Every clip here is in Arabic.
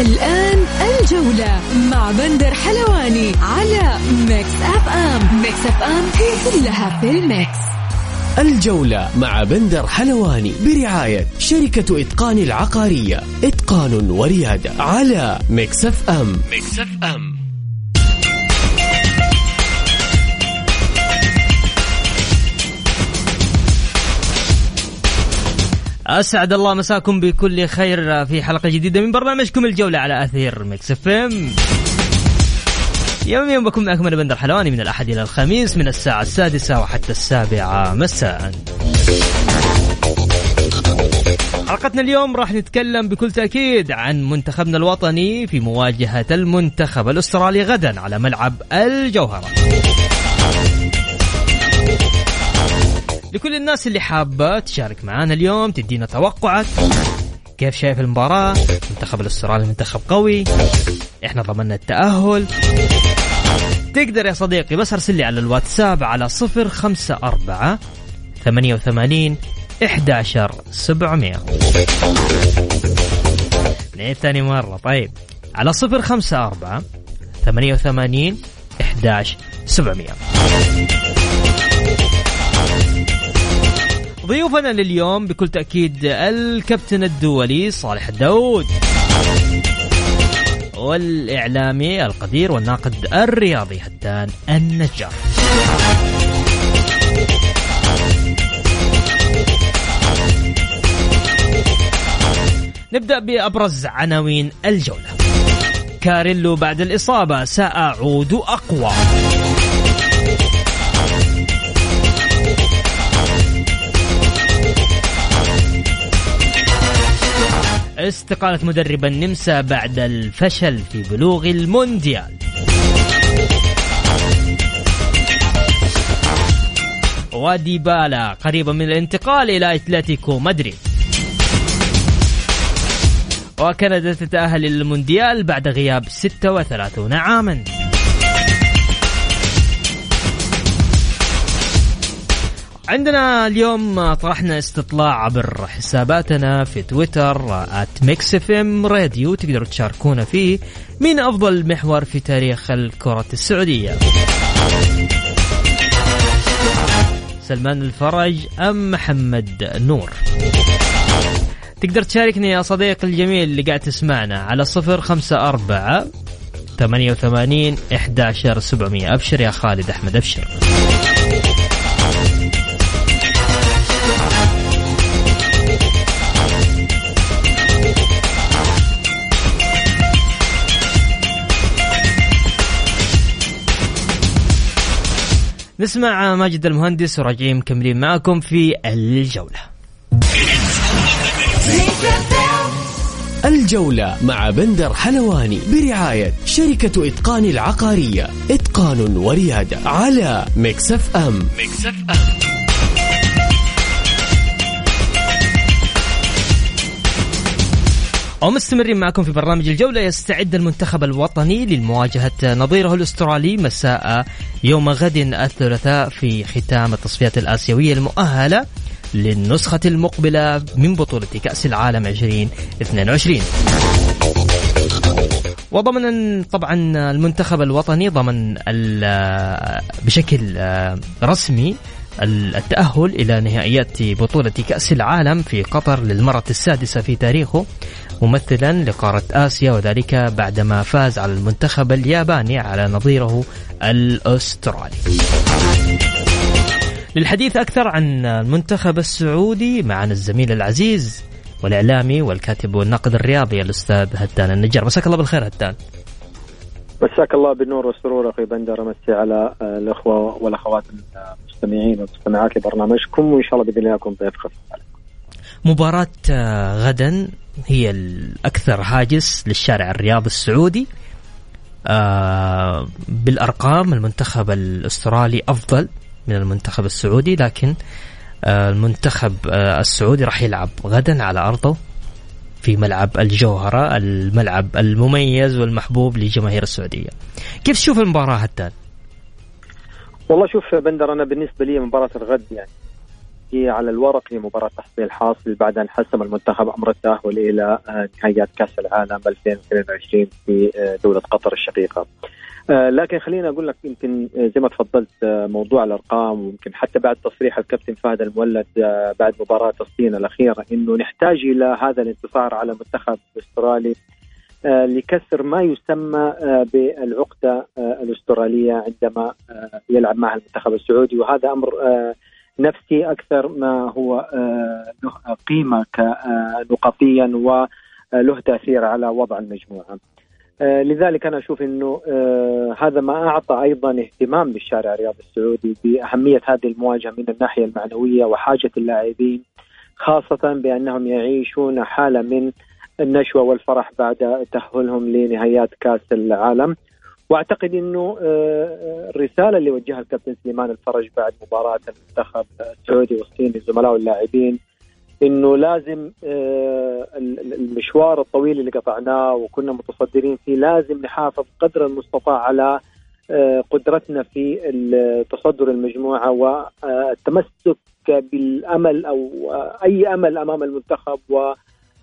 الآن الجولة مع بندر حلواني على Mix FM Mix FM هي كلها في ال mix. الجولة مع بندر حلواني برعاية شركة إتقان العقارية. إتقان وريادة على Mix FM Mix FM أسعد الله مساكم بكل خير في حلقة جديدة من برنامجكم الجولة على أثير Mix FM. يوميا بكون معكم أنا بندر حلواني من الأحد إلى الخميس من الساعة السادسة وحتى السابعة مساء. حلقتنا اليوم راح نتكلم بكل تأكيد عن منتخبنا الوطني في مواجهة المنتخب الأسترالي غدا على ملعب الجوهرة. لكل الناس اللي حابة تشارك معانا اليوم تدينا توقعك كيف شايف المباراة؟ منتخب الأسترالي منتخب قوي. إحنا ضمننا التأهل. تقدر يا صديقي بس أرسل لي على الواتساب على 054 88 11 700 نعيد ثاني مرة. طيب على 054 88 11 700 ضيوفنا لليوم بكل تأكيد الكابتن الدولي صالح الداود. والإعلامي القدير والناقد الرياضي هدان النجار. نبدأ بأبرز عناوين الجولة. كاريلو بعد الإصابة سأعود أقوى. استقالة مدرب النمسا بعد الفشل في بلوغ المونديال. وديبالا قريبا من الانتقال إلى أتلتيكو مدريد. وكندا تتأهل للمونديال بعد غياب 36 عاما. عندنا اليوم طرحنا استطلاع عبر حساباتنا في تويتر ام راديو تقدروا تشاركونا فيه مين أفضل محور في تاريخ الكرة السعودية. سلمان الفرج أم محمد نور؟ تقدر تشاركني يا صديقي الجميل اللي قاعد تسمعنا على صفر خمسة أربعة ثمانية وثمانين أبشر يا خالد أحمد أبشر. نسمع ماجد المهندس وراجعين مكملين معكم في الجولة. الجولة مع بندر حلواني برعاية شركة إتقان العقارية. إتقان وريادة على Mix FM. Mix FM. ومستمرين معكم في برنامج الجولة. يستعد المنتخب الوطني للمواجهة نظيره الأسترالي مساء يوم غد الثلاثاء في ختام التصفيات الآسيوية المؤهلة للنسخة المقبلة من بطولة كأس العالم 2022 وضمن طبعا المنتخب الوطني ضمن بشكل رسمي التأهل إلى نهائيات بطولة كأس العالم في قطر للمرة السادسة في تاريخه. ممثلا لقارة آسيا وذلك بعدما فاز على المنتخب الياباني على نظيره الأسترالي. للحديث أكثر عن المنتخب السعودي معنا الزميل العزيز والإعلامي والكاتب والناقد الرياضي الأستاذ هدان النجار. مساك الله بالخير هدان. مساك الله بالنور والسرور أخي بندر. أمسي على الأخوة والأخوات المستمعين والمستمعات لبرنامجكم وإن شاء الله بإذن الله اكون ضيف خفيف مباراة آه، غدا هي الأكثر هاجس للشارع الرياضي السعودي آه بالأرقام المنتخب الأسترالي أفضل من المنتخب السعودي لكن آه المنتخب السعودي راح يلعب غدا على أرضه في ملعب الجوهرة الملعب المميز والمحبوب لجماهير السعودية كيف تشوف المباراة هتان؟ والله شوف بندر أنا بالنسبة لي مباراة الغد يعني هي على الورق هي مباراة تحصيل حاصل بعد أن حسم المنتخب أمر التأهل إلى آه، نهائيات كأس العالم 2022 في آه، دولة قطر الشقيقة. آه، لكن خليني أقول لك يمكن زي ما تفضلت موضوع الأرقام ويمكن حتى بعد تصريح الكابتن فهد المولد بعد مباراة الصين الأخيرة إنه نحتاج إلى هذا الانتصار على المنتخب الاسترالي لكسر ما يسمى بالعقدة الأسترالية عندما يلعب معها المنتخب السعودي وهذا أمر نفسي أكثر ما هو آه، له قيمة نقطيا وله تأثير على وضع المجموعة. آه، لذلك أنا أشوف إنه آه، هذا ما أعطى أيضا اهتمام للشارع الرياضي السعودي بأهمية هذه المواجهة من الناحية المعنوية وحاجة اللاعبين خاصة بأنهم يعيشون حالة من النشوة والفرح بعد تأهلهم لنهايات كأس العالم وأعتقد إنه آه، آه، الرسالة اللي وجهها الكابتن سليمان الفرج بعد مباراة المنتخب السعودي والصيني لزملائه اللاعبين إنه لازم آه، المشوار الطويل اللي قطعناه وكنا متصدرين فيه لازم نحافظ قدر المستطاع على قدرتنا في تصدر المجموعة والتمسك بالأمل أو أي أمل أمام المنتخب و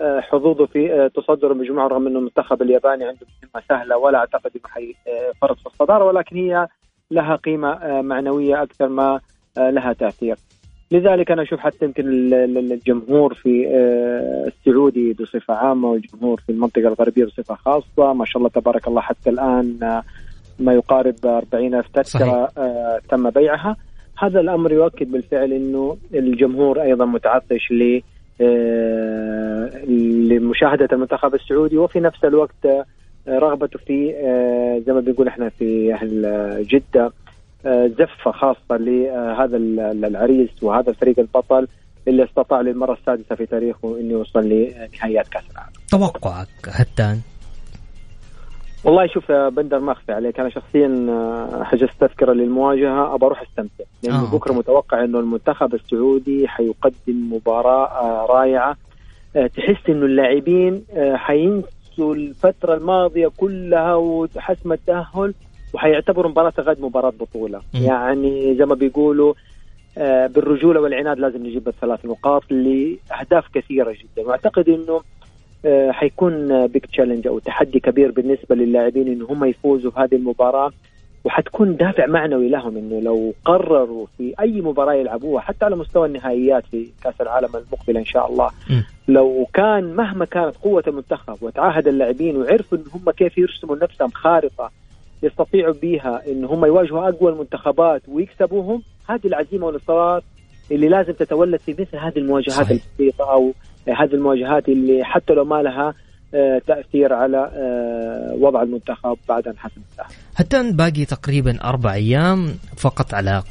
حظوظه في آه، تصدر المجموعه رغم إنه المنتخب الياباني عنده مهمة سهلة ولا أعتقد إنه حيفرط في الصدارة ولكن هي لها قيمة آه، معنوية أكثر ما آه، لها تأثير. لذلك أنا أشوف حتى يمكن الجمهور في السعودي بصفة عامة والجمهور في المنطقة الغربية بصفة خاصة. ما شاء الله تبارك الله حتى الآن ما يقارب 40 ألف تذكرة تم بيعها. هذا الأمر يؤكد بالفعل إنه الجمهور أيضا متعطش آه، لمشاهدة المنتخب السعودي وفي نفس الوقت آه، رغبته في آه، زي ما بنقول إحنا في أهل جدة زفة خاصة لهذا العريس وهذا الفريق البطل اللي استطاع للمرة السادسة في تاريخه إنه يوصل لنهائيات كأس العالم. توقعك هتان والله شوف يا بندر ما أخفي عليك. أنا شخصيا آه، حجزت تذكره للمواجهة. ابى أروح أستمتع. لأنه يعني آه بكرة متوقع إنه المنتخب السعودي حيقدم مباراة آه، رائعة. آه، تحس إنه اللاعبين حينسوا الفترة الماضية كلها وحسم التأهل وحيعتبروا مباراة غد مباراة بطولة. م. يعني زي ما بيقولوا بالرجولة والعناد لازم نجيب الثلاث نقاط لأهداف كثيرة جدا. وأعتقد إنه حيكون بيج تشالنج أو تحدي كبير بالنسبة للاعبين إن هم يفوزوا في هذه المباراة وحتكون دافع معنوي لهم إنه لو قرروا في أي مباراة يلعبوها حتى على مستوى النهائيات في كأس العالم المقبل إن شاء الله م. لو كان مهما كانت قوة المنتخب وتعاهد اللاعبين وعرفوا إن هم كيف يرسموا نفسهم خارطة يستطيعوا بها إن هم يواجهوا أقوى المنتخبات ويكسبوهم هذه العزيمة والاصرار اللي لازم تتولد في مثل هذه المواجهات البسيطة أو هذه المواجهات اللي حتى لو ما لها آه، تأثير على آه، وضع المنتخب بعد أن حسم التأهل. حتى باقي تقريبا أربع أيام فقط على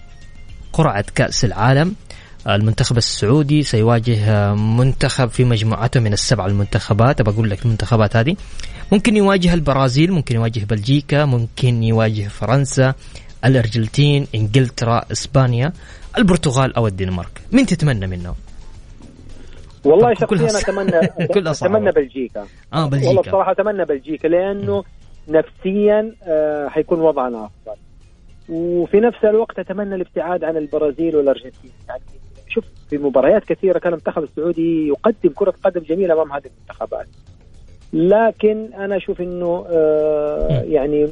قرعة كأس العالم. المنتخب السعودي سيواجه منتخب في مجموعته من السبع المنتخبات. بقول لك المنتخبات هذه. ممكن يواجه البرازيل ممكن يواجه بلجيكا ممكن يواجه فرنسا الأرجنتين إنجلترا إسبانيا البرتغال أو الدنمارك. مين تتمنى منهم؟ والله شخصيا اتمنى أتمنى بلجيكا. آه بلجيكا. والله بصراحة أتمنى بلجيكا لأنه م. نفسيا آه حيكون وضعنا أفضل. وفي نفس الوقت أتمنى الابتعاد عن البرازيل والأرجنتين. يعني شوف في مباريات كثيرة كان المنتخب السعودي يقدم كرة قدم جميلة أمام هذه المنتخبات. لكن أنا أشوف إنه آه يعني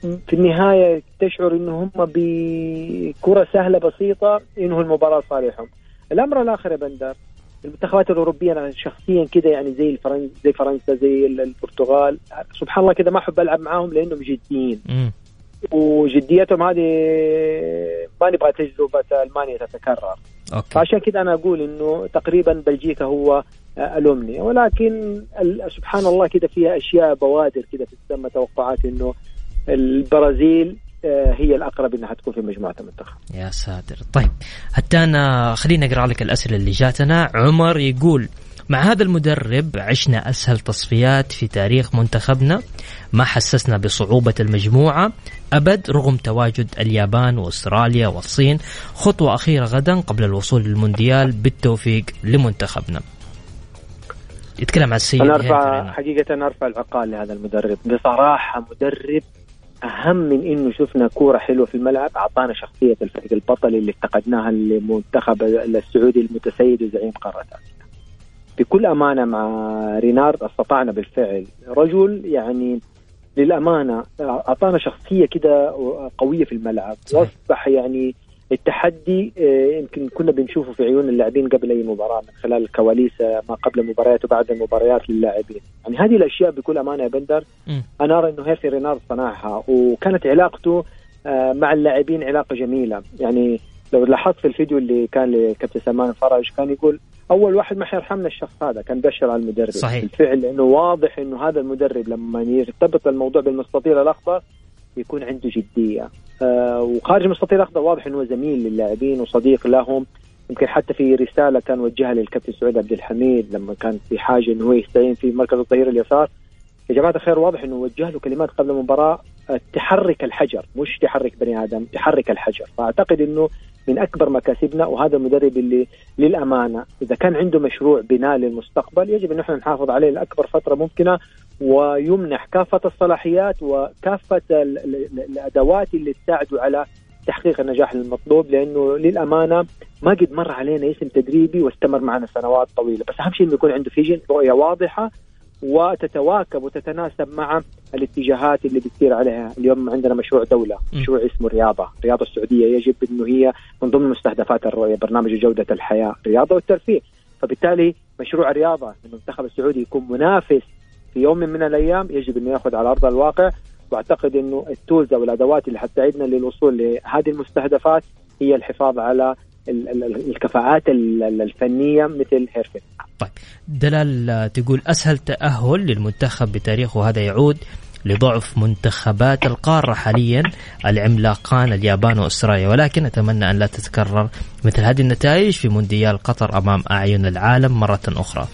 في النهاية تشعر إنه هم بكرة سهلة بسيطة ينهوا المباراة صالحهم. الأمر الآخر يا بندر المنتخبات الأوروبية أنا شخصيا كذا يعني زي الفرنسا زي فرنسا زي البرتغال. سبحان الله كذا ما أحب ألعب معاهم لأنهم جديين. وجديتهم هذه ما نبغى تجربة ألمانيا تتكرر. أوكي. فعشان كذا أنا أقول إنه تقريبا بلجيكا هو الامنيه ولكن سبحان الله كذا فيها أشياء بوادر في السماء توقعات إنه البرازيل آه، هي الأقرب إنها تكون في مجموعة المنتخب. يا ساتر. طيب حتى أنا خليني أقرأ لك الأسئلة اللي جاتنا. عمر يقول مع هذا المدرب عشنا أسهل تصفيات في تاريخ منتخبنا. ما حسسنا بصعوبة المجموعة. أبد رغم تواجد اليابان وأستراليا والصين خطوة أخيرة غدا قبل الوصول للمونديال بالتوفيق لمنتخبنا. يتكلم عن السيد أنا ارفع حقيقة أنا أرفع العقال لهذا المدرب. بصراحة مدرب أهم من إنه شفنا كورة حلوة في الملعب. أعطانا شخصية الفريق البطل اللي افتقدناها للمنتخب السعودي المتسيد وزعيم قارة آسيا. بكل أمانة مع رينارد استطعنا بالفعل. رجل يعني للأمانة أعطانا شخصية كده قوية في الملعب. واصبح يعني التحدي آه، يمكن كنا بنشوفه في عيون اللاعبين قبل أي مباراة من خلال الكواليس ما قبل المباريات وبعد المباريات للاعبين، يعني هذه الأشياء بكل أمانة يا بندر أنا أرى إنه هيرفي رينارد صنعها وكانت علاقته آه، مع اللاعبين علاقة جميلة، يعني لو لاحظت في الفيديو اللي كان لكابتن سلمان فرج كان يقول أول واحد ما حيرحمنا الشخص هذا كان بشر على المدرب. صحيح. بالفعل لأنه واضح إنه هذا المدرب لما يرتبط الموضوع بالمستطيل الأخضر يكون عنده جدية. آه وخارج المستطيل الأخضر واضح إنه زميل للاعبين وصديق لهم. يمكن حتى في رسالة كان وجهها للكابتن سعود عبد الحميد لما كان في حاجة إنه هو يستعين في مركز الظهير اليسار. يا جماعة الخير واضح إنه وجه له كلمات قبل المباراة آه، تحرك الحجر مش تحرك بني آدم تحرك الحجر. فأعتقد إنه من أكبر مكاسبنا وهذا المدرب اللي للأمانة إذا كان عنده مشروع بناء للمستقبل يجب أن إحنا نحافظ عليه لأكبر فترة ممكنة ويمنح كافة الصلاحيات وكافة الأدوات اللي تساعده على تحقيق النجاح المطلوب لأنه للأمانة ما قد مر علينا اسم تدريبي واستمر معنا سنوات طويلة. بس أهم شيء إنه يكون عنده فيجن رؤية واضحة وتتواكب وتتناسب مع الاتجاهات اللي بتصير عليها. اليوم عندنا مشروع دولة مشروع اسمه الرياضة. الرياضة السعودية يجب أنه هي من ضمن مستهدفات الرؤية برنامج جودة الحياة الرياضة والترفيه. فبالتالي مشروع الرياضة المنتخب السعودي يكون منافس في يوم من الأيام يجب أنه يأخذ على أرض الواقع. وأعتقد إنه التولز أو الأدوات اللي حتساعدنا للوصول لهذه المستهدفات هي الحفاظ على الكفاءات الفنية مثل هيرفن طيب. دلال تقول أسهل تأهل للمنتخب بتاريخه. هذا يعود لضعف منتخبات القارة حاليا العملاقان اليابان وأستراليا. ولكن أتمنى أن لا تتكرر مثل هذه النتائج في مونديال قطر أمام أعين العالم مرة أخرى.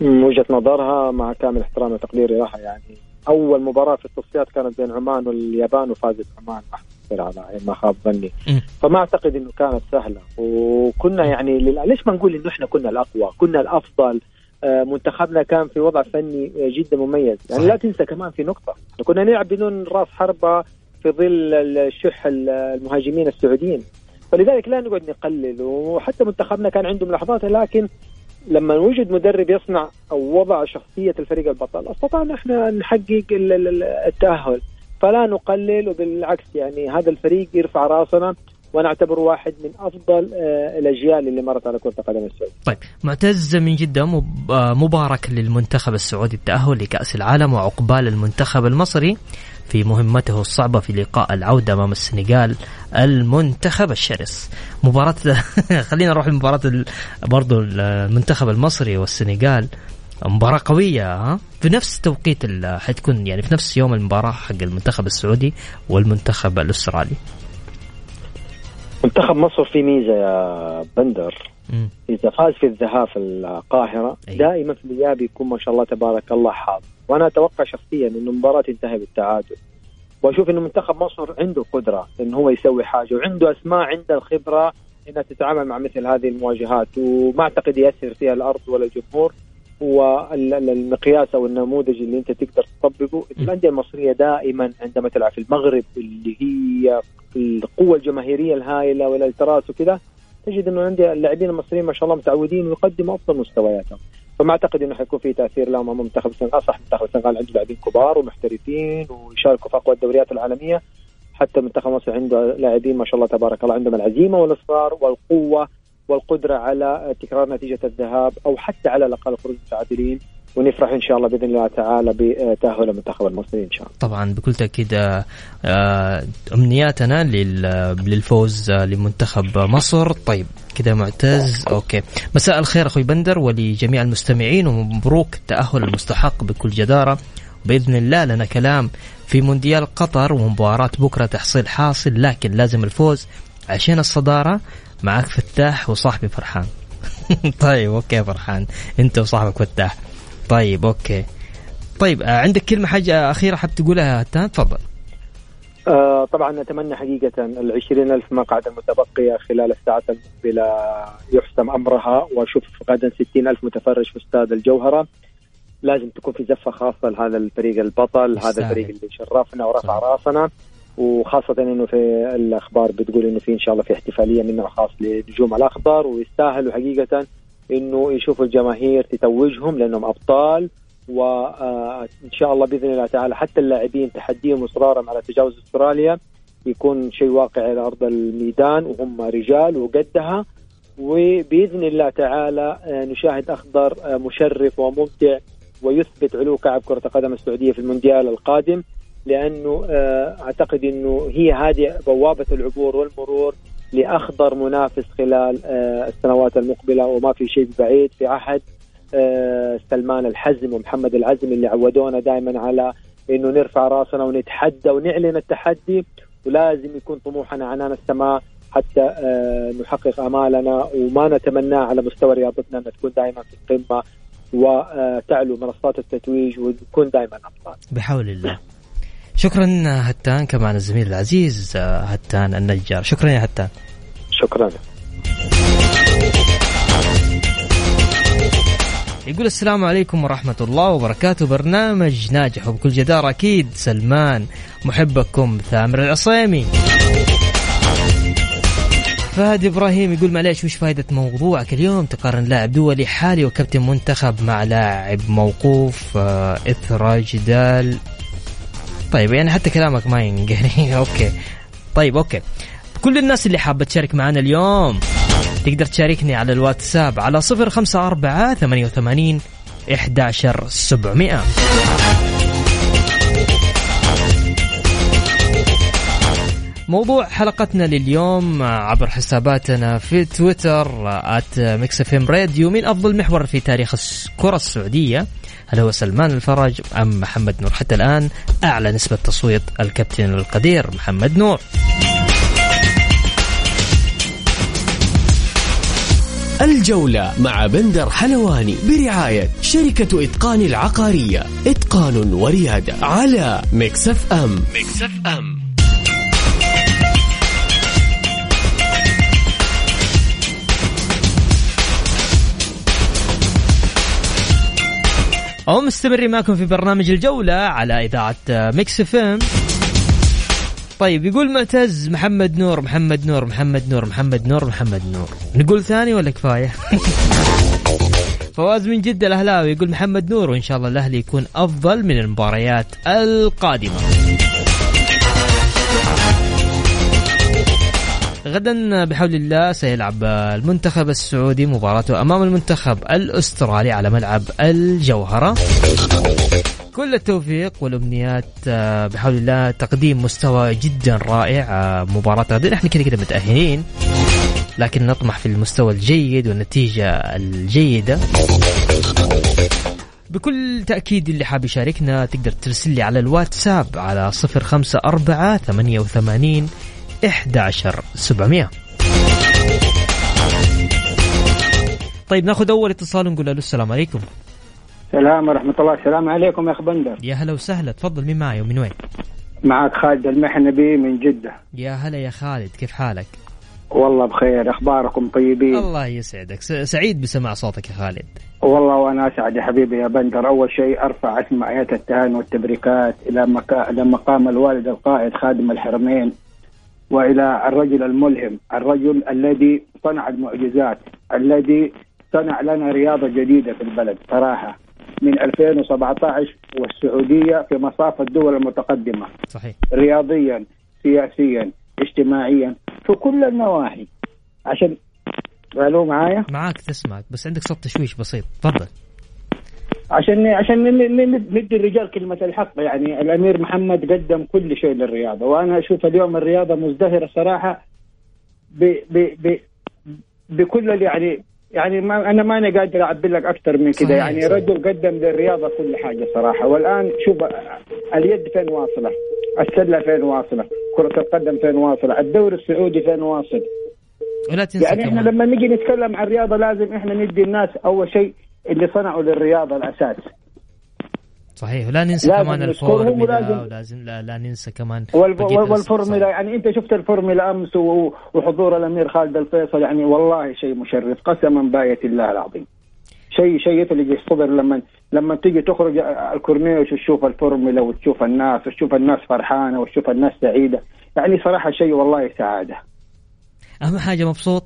وجهة نظرها مع كامل احترامي وتقديري لها يعني أول مباراة في التصفيات كانت بين عمان واليابان وفازت عمان. على ما خاب ظني. فما أعتقد إنه كانت سهلة. وكنا يعني ليش ما نقول إنه إحنا كنا الأقوى؟ كنا الأفضل. آه، منتخبنا كان في وضع فني جدا مميز. يعني صحيح. لا تنسى كمان في نقطة. كنا نلعب بدون راس حربة في ظل الشح المهاجمين السعوديين. فلذلك لا نقعد نقلل. وحتى منتخبنا كان عنده ملاحظات لكن لما وجد مدرب يصنع أو وضع شخصية الفريق البطل استطعنا إحنا نحقق التأهل. فلا نقلل وبالعكس يعني هذا الفريق يرفع راسنا وأنا اعتبره واحد من أفضل آه، الأجيال اللي مرت على كرة القدم السعودية. طيب معتز من جدة آه، مبارك للمنتخب السعودي التأهل لكأس العالم وعقبال المنتخب المصري في مهمته الصعبة في لقاء العودة أمام السنغال المنتخب الشرس مباراة خلينا نروح لمباراة برضو المنتخب المصري والسنغال مباراة قوية ها؟ في نفس توقيت حتكون يعني في نفس يوم المباراة حق المنتخب السعودي والمنتخب الأسترالي. منتخب مصر في ميزة يا بندر. م. إذا فاز في الذهاب في القاهرة أي. دائما في الإياب يكون ما شاء الله تبارك الله حاضر. وأنا أتوقع شخصيا أنه المباراة تنتهي بالتعادل. وأشوف إنه منتخب مصر عنده قدرة انه هو يسوي حاجة وعنده أسماء عندها الخبرة إنها تتعامل مع مثل هذه المواجهات. وما أعتقد يأثر فيها الأرض ولا الجمهور. هو المقياس أو النموذج اللي أنت تقدر تطبقه. الانديه المصرية دائما عندما تلعب في المغرب اللي هي القوة الجماهيرية الهائلة والالتراس وكذا تجد إنه عندي اللاعبين المصريين ما شاء الله متعودين ويقدموا أفضل مستوياتهم. فما أعتقد إنه حيكون في تأثير لهم منتخب السنغال. صح منتخب السنغال عنده لاعبين كبار ومحترفين ويشاركوا في أقوى الدوريات العالمية. حتى منتخب مصر عنده لاعبين ما شاء الله تبارك الله عندهم العزيمة والإصرار والقوة والقدرة على تكرار نتيجة الذهاب أو حتى على الأقل خروج متعادلين ونفرح إن شاء الله بإذن الله تعالى بتأهل المنتخب المصري إن شاء الله. طبعا بكل تأكيد آه، أمنياتنا للفوز لمنتخب مصر، طيب كذا معتز. أوكي. مساء الخير أخوي بندر ولجميع المستمعين ومبروك التاهل المستحق بكل جدارة. بإذن الله لنا كلام في مونديال قطر ومباراة بكرة تحصيل حاصل لكن لازم الفوز عشان الصدارة. معك فتاح وصاحبي فرحان. طيب okay فرحان. أنت وصاحبك فتاح. طيب okay. طيب آه، عندك كلمة حاجة أخيرة حاب تقولها هتان تفضل. آه طبعا نتمنى حقيقة العشرين ألف مقعد المتبقية خلال الساعات المقبلة يحسم أمرها. وأشوف غدا ستين ألف متفرج في استاد الجوهرة. لازم تكون في زفة خاصة لهذا الفريق البطل هذا الفريق اللي شرفنا ورفع راسنا. وخاصة إنه في الأخبار بتقول إنه في إن شاء الله في احتفالية من نوع خاص لنجوم الاخضر ويستاهلوا حقيقة إنه يشوفوا الجماهير تتوجهم لأنهم أبطال وان شاء الله بإذن الله تعالى حتى اللاعبين تحديهم واصرارهم على تجاوز أستراليا يكون شيء واقعي على أرض الميدان وهم رجال وقدها. وبإذن الله تعالى نشاهد أخضر مشرف وممتع ويثبت علو كعب كرة القدم السعودية في المونديال القادم. لأنه أعتقد إنه هي هذه بوابة العبور والمرور لأخضر منافس خلال السنوات المقبلة وما في شيء بعيد في عهد آه، سلمان الحزم ومحمد العزم اللي عودونا دائما على إنه نرفع راسنا ونتحدى ونعلن التحدي ولازم يكون طموحنا عنان السماء حتى آه، نحقق أمالنا وما نتمناه على مستوى رياضتنا ان تكون دائما في القمة وتعلو منصات التتويج ونكون دائما أبطال. بحول الله. شكرا هتان كمان الزميل العزيز آه، هتان النجار، شكرا يا هتان. شكرا. يقول السلام عليكم ورحمة الله وبركاته. برنامج ناجح وبكل جدارة أكيد. سلمان محبكم ثامر العصيمي. فهد إبراهيم يقول معليش وش فائدة موضوعك اليوم؟ تقارن لاعب دولي حالي وكابتن منتخب مع لاعب موقوف آه، اثر جدال طيب يعني حتى كلامك ما ينقري إيه، okay. طيب okay. كل الناس اللي حابة تشارك معنا اليوم تقدر تشاركني على الواتساب على صفر خمسة أربعة ثمانية وثمانين 11700 موضوع حلقتنا لليوم عبر حساباتنا في تويتر at Mix FM Radio من أفضل محور في تاريخ الكرة السعودية. هل هو سلمان الفرج أم محمد نور؟ حتى الآن أعلى نسبة تصويت الكابتن القدير محمد نور. الجولة مع بندر حلواني برعاية شركة إتقان العقارية. إتقان وريادة على Mix FM. Mix FM. أو مستمرين معكم في برنامج الجولة على إذاعة Mix FM. طيب يقول معتز محمد نور محمد نور محمد نور محمد نور محمد نور. نقول ثاني ولا كفاية؟ فواز من جدة الأهلاوي يقول محمد نور وإن شاء الله الأهلي يكون أفضل من المباريات القادمة. غدا بحول الله سيلعب المنتخب السعودي مباراته أمام المنتخب الأسترالي على ملعب الجوهرة. كل التوفيق والأمنيات آه، بحول الله تقديم مستوى جدا رائع آه، مباراة غدا. إحنا كذا كذا متأهلين لكن نطمح في المستوى الجيد والنتيجة الجيدة. بكل تأكيد اللي حاب يشاركنا تقدر ترسل لي على الواتساب على صفر خمسة أربعة ثمانية وثمانين إحدى عشر سبعمية. طيب ناخذ أول اتصال ونقول له السلام عليكم. السلام ورحمة الله. السلام عليكم يا أخ بندر. يا هلا وسهلا. تفضل مين معي ومن وين؟ معك خالد المحنبي من جدة. يا هلا يا خالد كيف حالك؟ والله بخير. أخباركم طيبين؟ الله يسعدك. سعيد بسماع صوتك يا خالد. والله وأنا أسعد يا حبيبي يا بندر. أول شيء أرفع اسم آيات التهاني والتبريكات. إلى مقام الوالد القائد خادم الحرمين. وإلى الرجل الملهم، الرجل الذي صنع المعجزات، الذي صنع لنا رياضة جديدة في البلد صراحة. من 2017 والسعودية في مصاف الدول المتقدمة. صحيح. رياضيا سياسيا اجتماعيا في كل النواحي. عشان ألو معايا؟ معاك تسمعك بس عندك صوت تشويش بسيط. تفضل. عشان عشان ندي الرجال كلمة الحق. يعني الأمير محمد قدم كل شيء للرياضة وأنا أشوف اليوم الرياضة مزدهرة صراحة ب ب ب بكل يعني يعني ما أنا ماني قادر أعبر لك أكثر من كذا يعني. رجل قدم للرياضة كل حاجة صراحة. والآن شوف اليد فين واصلة؟ السلة فين واصلة؟ كرة القدم فين واصلة؟ الدوري السعودي فين واصل؟ تنسى يعني إحنا لما نيجي نتكلم عن الرياضة لازم إحنا ندي الناس أول شيء اللي صنعوا للرياضه الأساس. صحيح ولا ننسى لازم كمان الفورمولا ولازم- لا, لا ننسى كمان والفورمولا يعني أنت شفت الفورمولا أمس وحضور الأمير خالد الفيصل يعني والله شيء مشرف قسما باية الله العظيم. شيء شيء يثلج الصدر لما لما تيجي تخرج الكورنيش وتشوف الفورمولا وتشوف الناس وتشوف الناس فرحانة وتشوف الناس سعيدة. يعني صراحة شيء والله سعادة. أهم حاجة مبسوط؟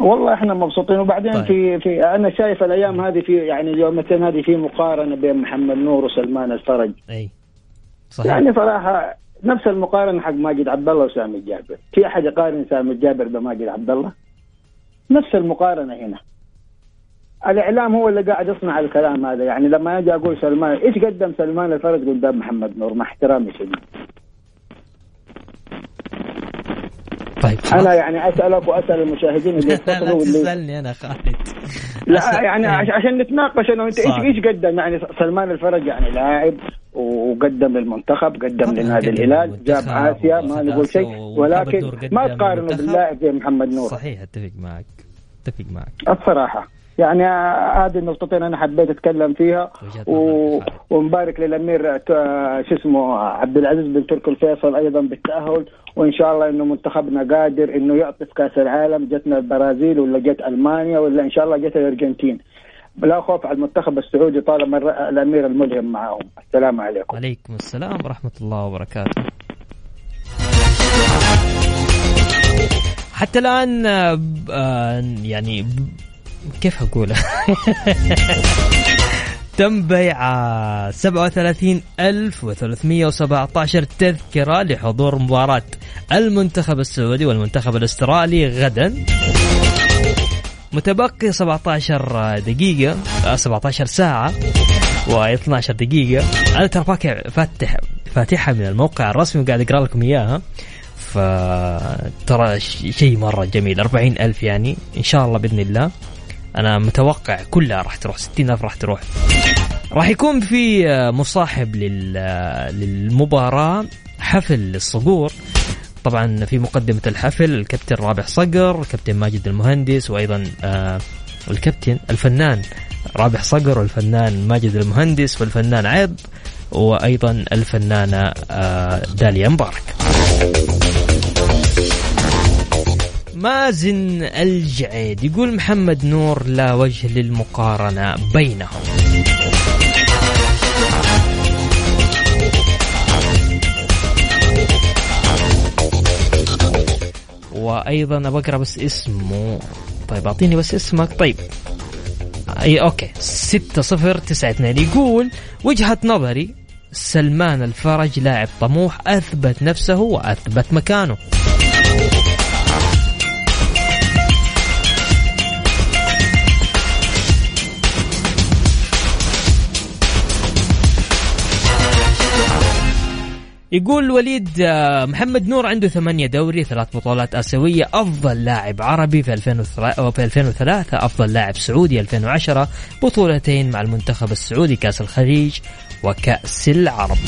والله إحنا مبسوطين. وبعدين طيب. في في أنا شايف الأيام هذه في يعني اليومتين هذه في مقارنة بين محمد نور وسلمان الفرج. أي. صحيح. يعني صراحة نفس المقارنة حق ماجد عبد الله وسامي الجابر في أحد يقارن سامي الجابر بماجد عبد الله نفس المقارنة هنا. الإعلام هو اللي قاعد يصنع الكلام هذا. يعني لما أجي أقول سلمان إيش قدم سلمان الفرج قدام محمد نور؟ مع احترامي شديد طيب أنا يعني أسألك وأسأل المشاهدين اللي لا يتصلوا واللي تسألني أنا خالد. لا يعني عش- عشان نتناقش أنا وانت إيش. إيش قدم؟ يعني سلمان الفرج يعني لاعب وقدم للمنتخب قدم لنادي الهلال جاب آسيا ما نقول شيء ولكن ما تقارنه. باللاعب زي محمد نور. صحيح أتفق معك أتفق معك. الصراحة. يعني هذه النقطتين أنا حبيت أتكلم فيها. و... ونبارك للأمير شو اسمه عبد العزيز بن تركي الفيصل أيضا بالتأهل. وإن شاء الله إنه منتخبنا قادر إنه يعطي في كأس العالم جتنا البرازيل ولا جت ألمانيا ولا إن شاء الله جت الأرجنتين. لا خوف على المنتخب السعودي طالما الأمير الملهم معاهم السلام عليكم. عليكم السلام ورحمة الله وبركاته. حتى الآن آه، يعني كيف أقول تم بيع آه، 37317 تذكرة لحضور مباراة المنتخب السعودي والمنتخب الأسترالي غدا. متبقي 17 دقيقة آه، 17 ساعة و12 دقيقة. أنا ترى فاتح فاتحها من الموقع الرسمي وقاعد أقرأ لكم إياها. فترى شيء مرة جميل 40 ألف يعني إن شاء الله بإذن الله. أنا متوقع كلها راح تروح 60 ألف راح تروح. راح يكون في آه، مصاحب آه، للمباراة حفل للصقور. طبعا في مقدمة الحفل الكابتن رابح صقر الكابتن ماجد المهندس وأيضا آه، الكابتن الفنان رابح صقر والفنان ماجد المهندس والفنان عيب وأيضا الفنانة آه، داليا مبارك. مازن الجعيد. يقول محمد نور لا وجه للمقارنة بينهم. وأيضا بقرا بس اسمه. طيب أعطيني بس اسمك. طيب. أي أوكي. 6092 يقول وجهة نظري سلمان الفرج لاعب طموح أثبت نفسه وأثبت مكانه. يقول وليد آه، محمد نور عنده ثمانية دوري ثلاث بطولات آسيوية أفضل لاعب عربي في 2003 في 2003 أفضل لاعب سعودي 2010 بطولتين مع المنتخب السعودي كأس الخليج وكأس العرب.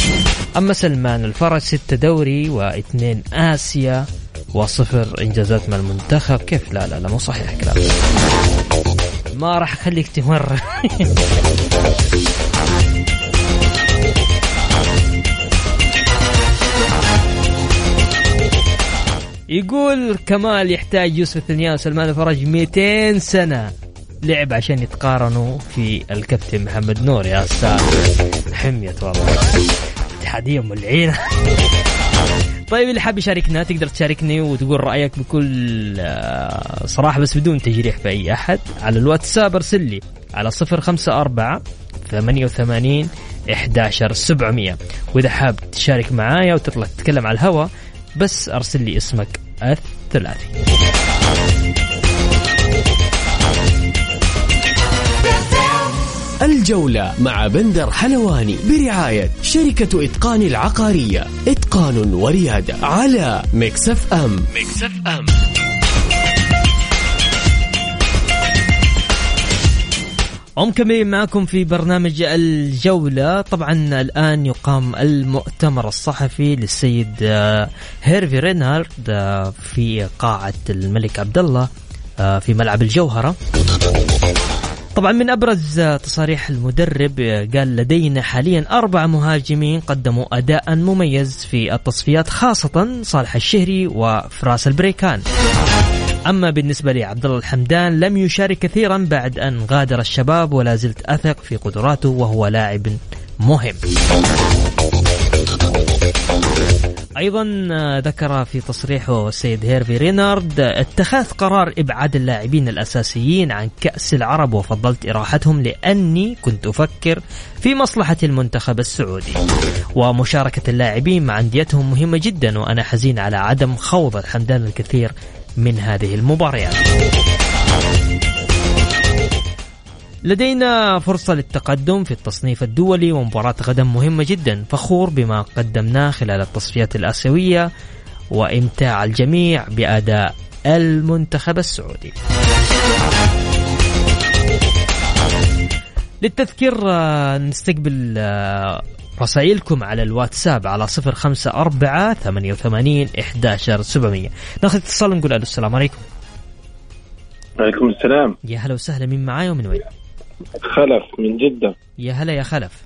أما سلمان الفرج ستة دوري واثنين آسيا وصفر إنجازات مع المنتخب. كيف؟ لا لا لا مو صحيح كلام ما راح أخليك تمر. يقول كمال يحتاج يوسف الثنيان وسلمان الفرج 200 سنة. لعب عشان يتقارنوا في الكابتن محمد نور يا ساتر حميت والله. اتحادية ملعينة. طيب اللي حاب يشاركنا تقدر تشاركني وتقول رأيك بكل آه، صراحة بس بدون تجريح أي أحد على الواتساب. أرسل لي على صفر خمسة أربعة ثمانية وثمانين إحداشر سبعمية. وإذا حاب تشارك معايا وتطلع تتكلم على الهوا بس أرسل لي اسمك الثلاثي. الجولة مع بندر حلواني برعاية شركة إتقان العقارية. إتقان وريادة على Mix FM. Mix FM. ومكملين معكم في برنامج الجولة. طبعا الآن يقام المؤتمر الصحفي للسيد آه، هيرفي رينارد آه، في قاعة الملك عبد الله آه، في ملعب الجوهرة. طبعا من أبرز تصاريح المدرب قال لدينا حاليا أربع مهاجمين قدموا أداء مميز في التصفيات خاصة صالح الشهري وفراس البريكان. أما بالنسبة لعبد الله الحمدان لم يشارك كثيرا بعد أن غادر الشباب ولا زلت أثق في قدراته وهو لاعب مهم. أيضا آه، ذكر في تصريحه السيد هيرفي رينارد اتخذ قرار إبعاد اللاعبين الأساسيين عن كأس العرب وفضلت إراحتهم لأني كنت أفكر في مصلحة المنتخب السعودي. ومشاركة اللاعبين مع أنديتهم مهمة جدا وأنا حزين على عدم خوض الحمدان الكثير من هذه المباريات. لدينا فرصة للتقدم في التصنيف الدولي ومباراة غدا مهمة جدا فخور بما قدمناه خلال التصفيات الآسيوية وإمتاع الجميع بأداء المنتخب السعودي. للتذكير آه، نستقبل آه، رسائلكم على الواتساب على صفر خمسة أربعة ثمانية وثمانين إحداشر سبعمية. ناخذ اتصال ونقول ألو السلام عليكم. عليكم السلام. يا هلا وسهلا مين معاي ومن وين؟ خلف من جدة. يا هلا يا خلف.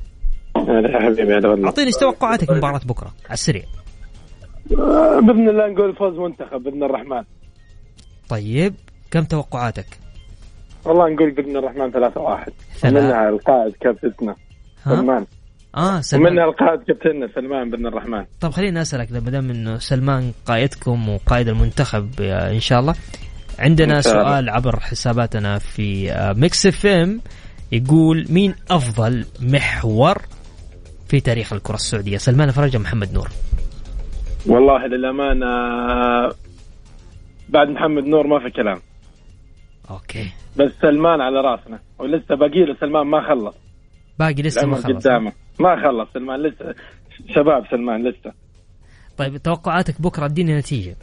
هلا يا حبيبي هلا والله. أعطيني إيش توقعاتك من مباراة بكرة على السريع. آه، بإذن الله نقول فوز منتخب بإذن الرحمن. طيب كم توقعاتك؟ والله نقول بإذن الرحمن 3 1 ثلاثة. القائد كابتننا سلمان. آه ومنها سلمان. القائد كابتننا سلمان باذن الرحمن. طب خليني أسألك ما دام إنه سلمان قائدكم وقائد المنتخب آه، إن شاء الله عندنا. سؤال عبر حساباتنا في آه، Mix FM. يقول مين أفضل محور في تاريخ الكرة السعودية؟ سلمان فرج محمد نور. والله للامانه بعد محمد نور ما في كلام. أوكي. بس سلمان على راسنا ولسه باقي له سلمان ما خلص. باقي لسه ما خلص. قدامه. ما خلص سلمان لسه. شباب سلمان لسه. طيب توقعاتك بكرة اديني نتيجة.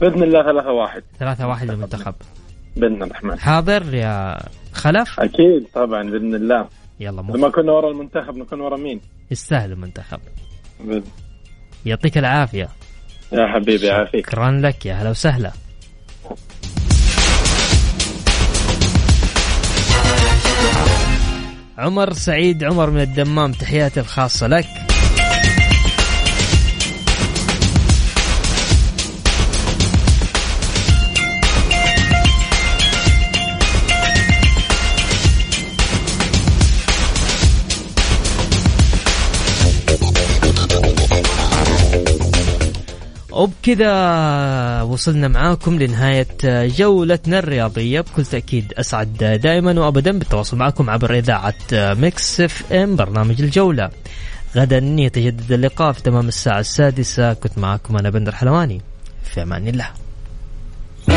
بإذن الله 3 1 ثلاثة واحد للمنتخب. بإذن الرحمن حاضر يا خلف؟ أكيد طبعا بإذن الله. يلا لما مو كنا ورا المنتخب نكون ورا مين؟ يستاهل المنتخب. يعطيك العافية. يا حبيبي يعافيك شكرا لك يا هلا وسهلا. عمر سعيد عمر من الدمام تحياتي الخاصة لك. وبكذا وصلنا معاكم لنهاية جولتنا الرياضية. بكل تأكيد أسعد دائما وأبدا بالتواصل معكم عبر إذاعة Mix FM برنامج الجولة. غدا يتجدد اللقاء في تمام الساعة السادسة. كنت معكم أنا بندر حلواني. في أمان الله.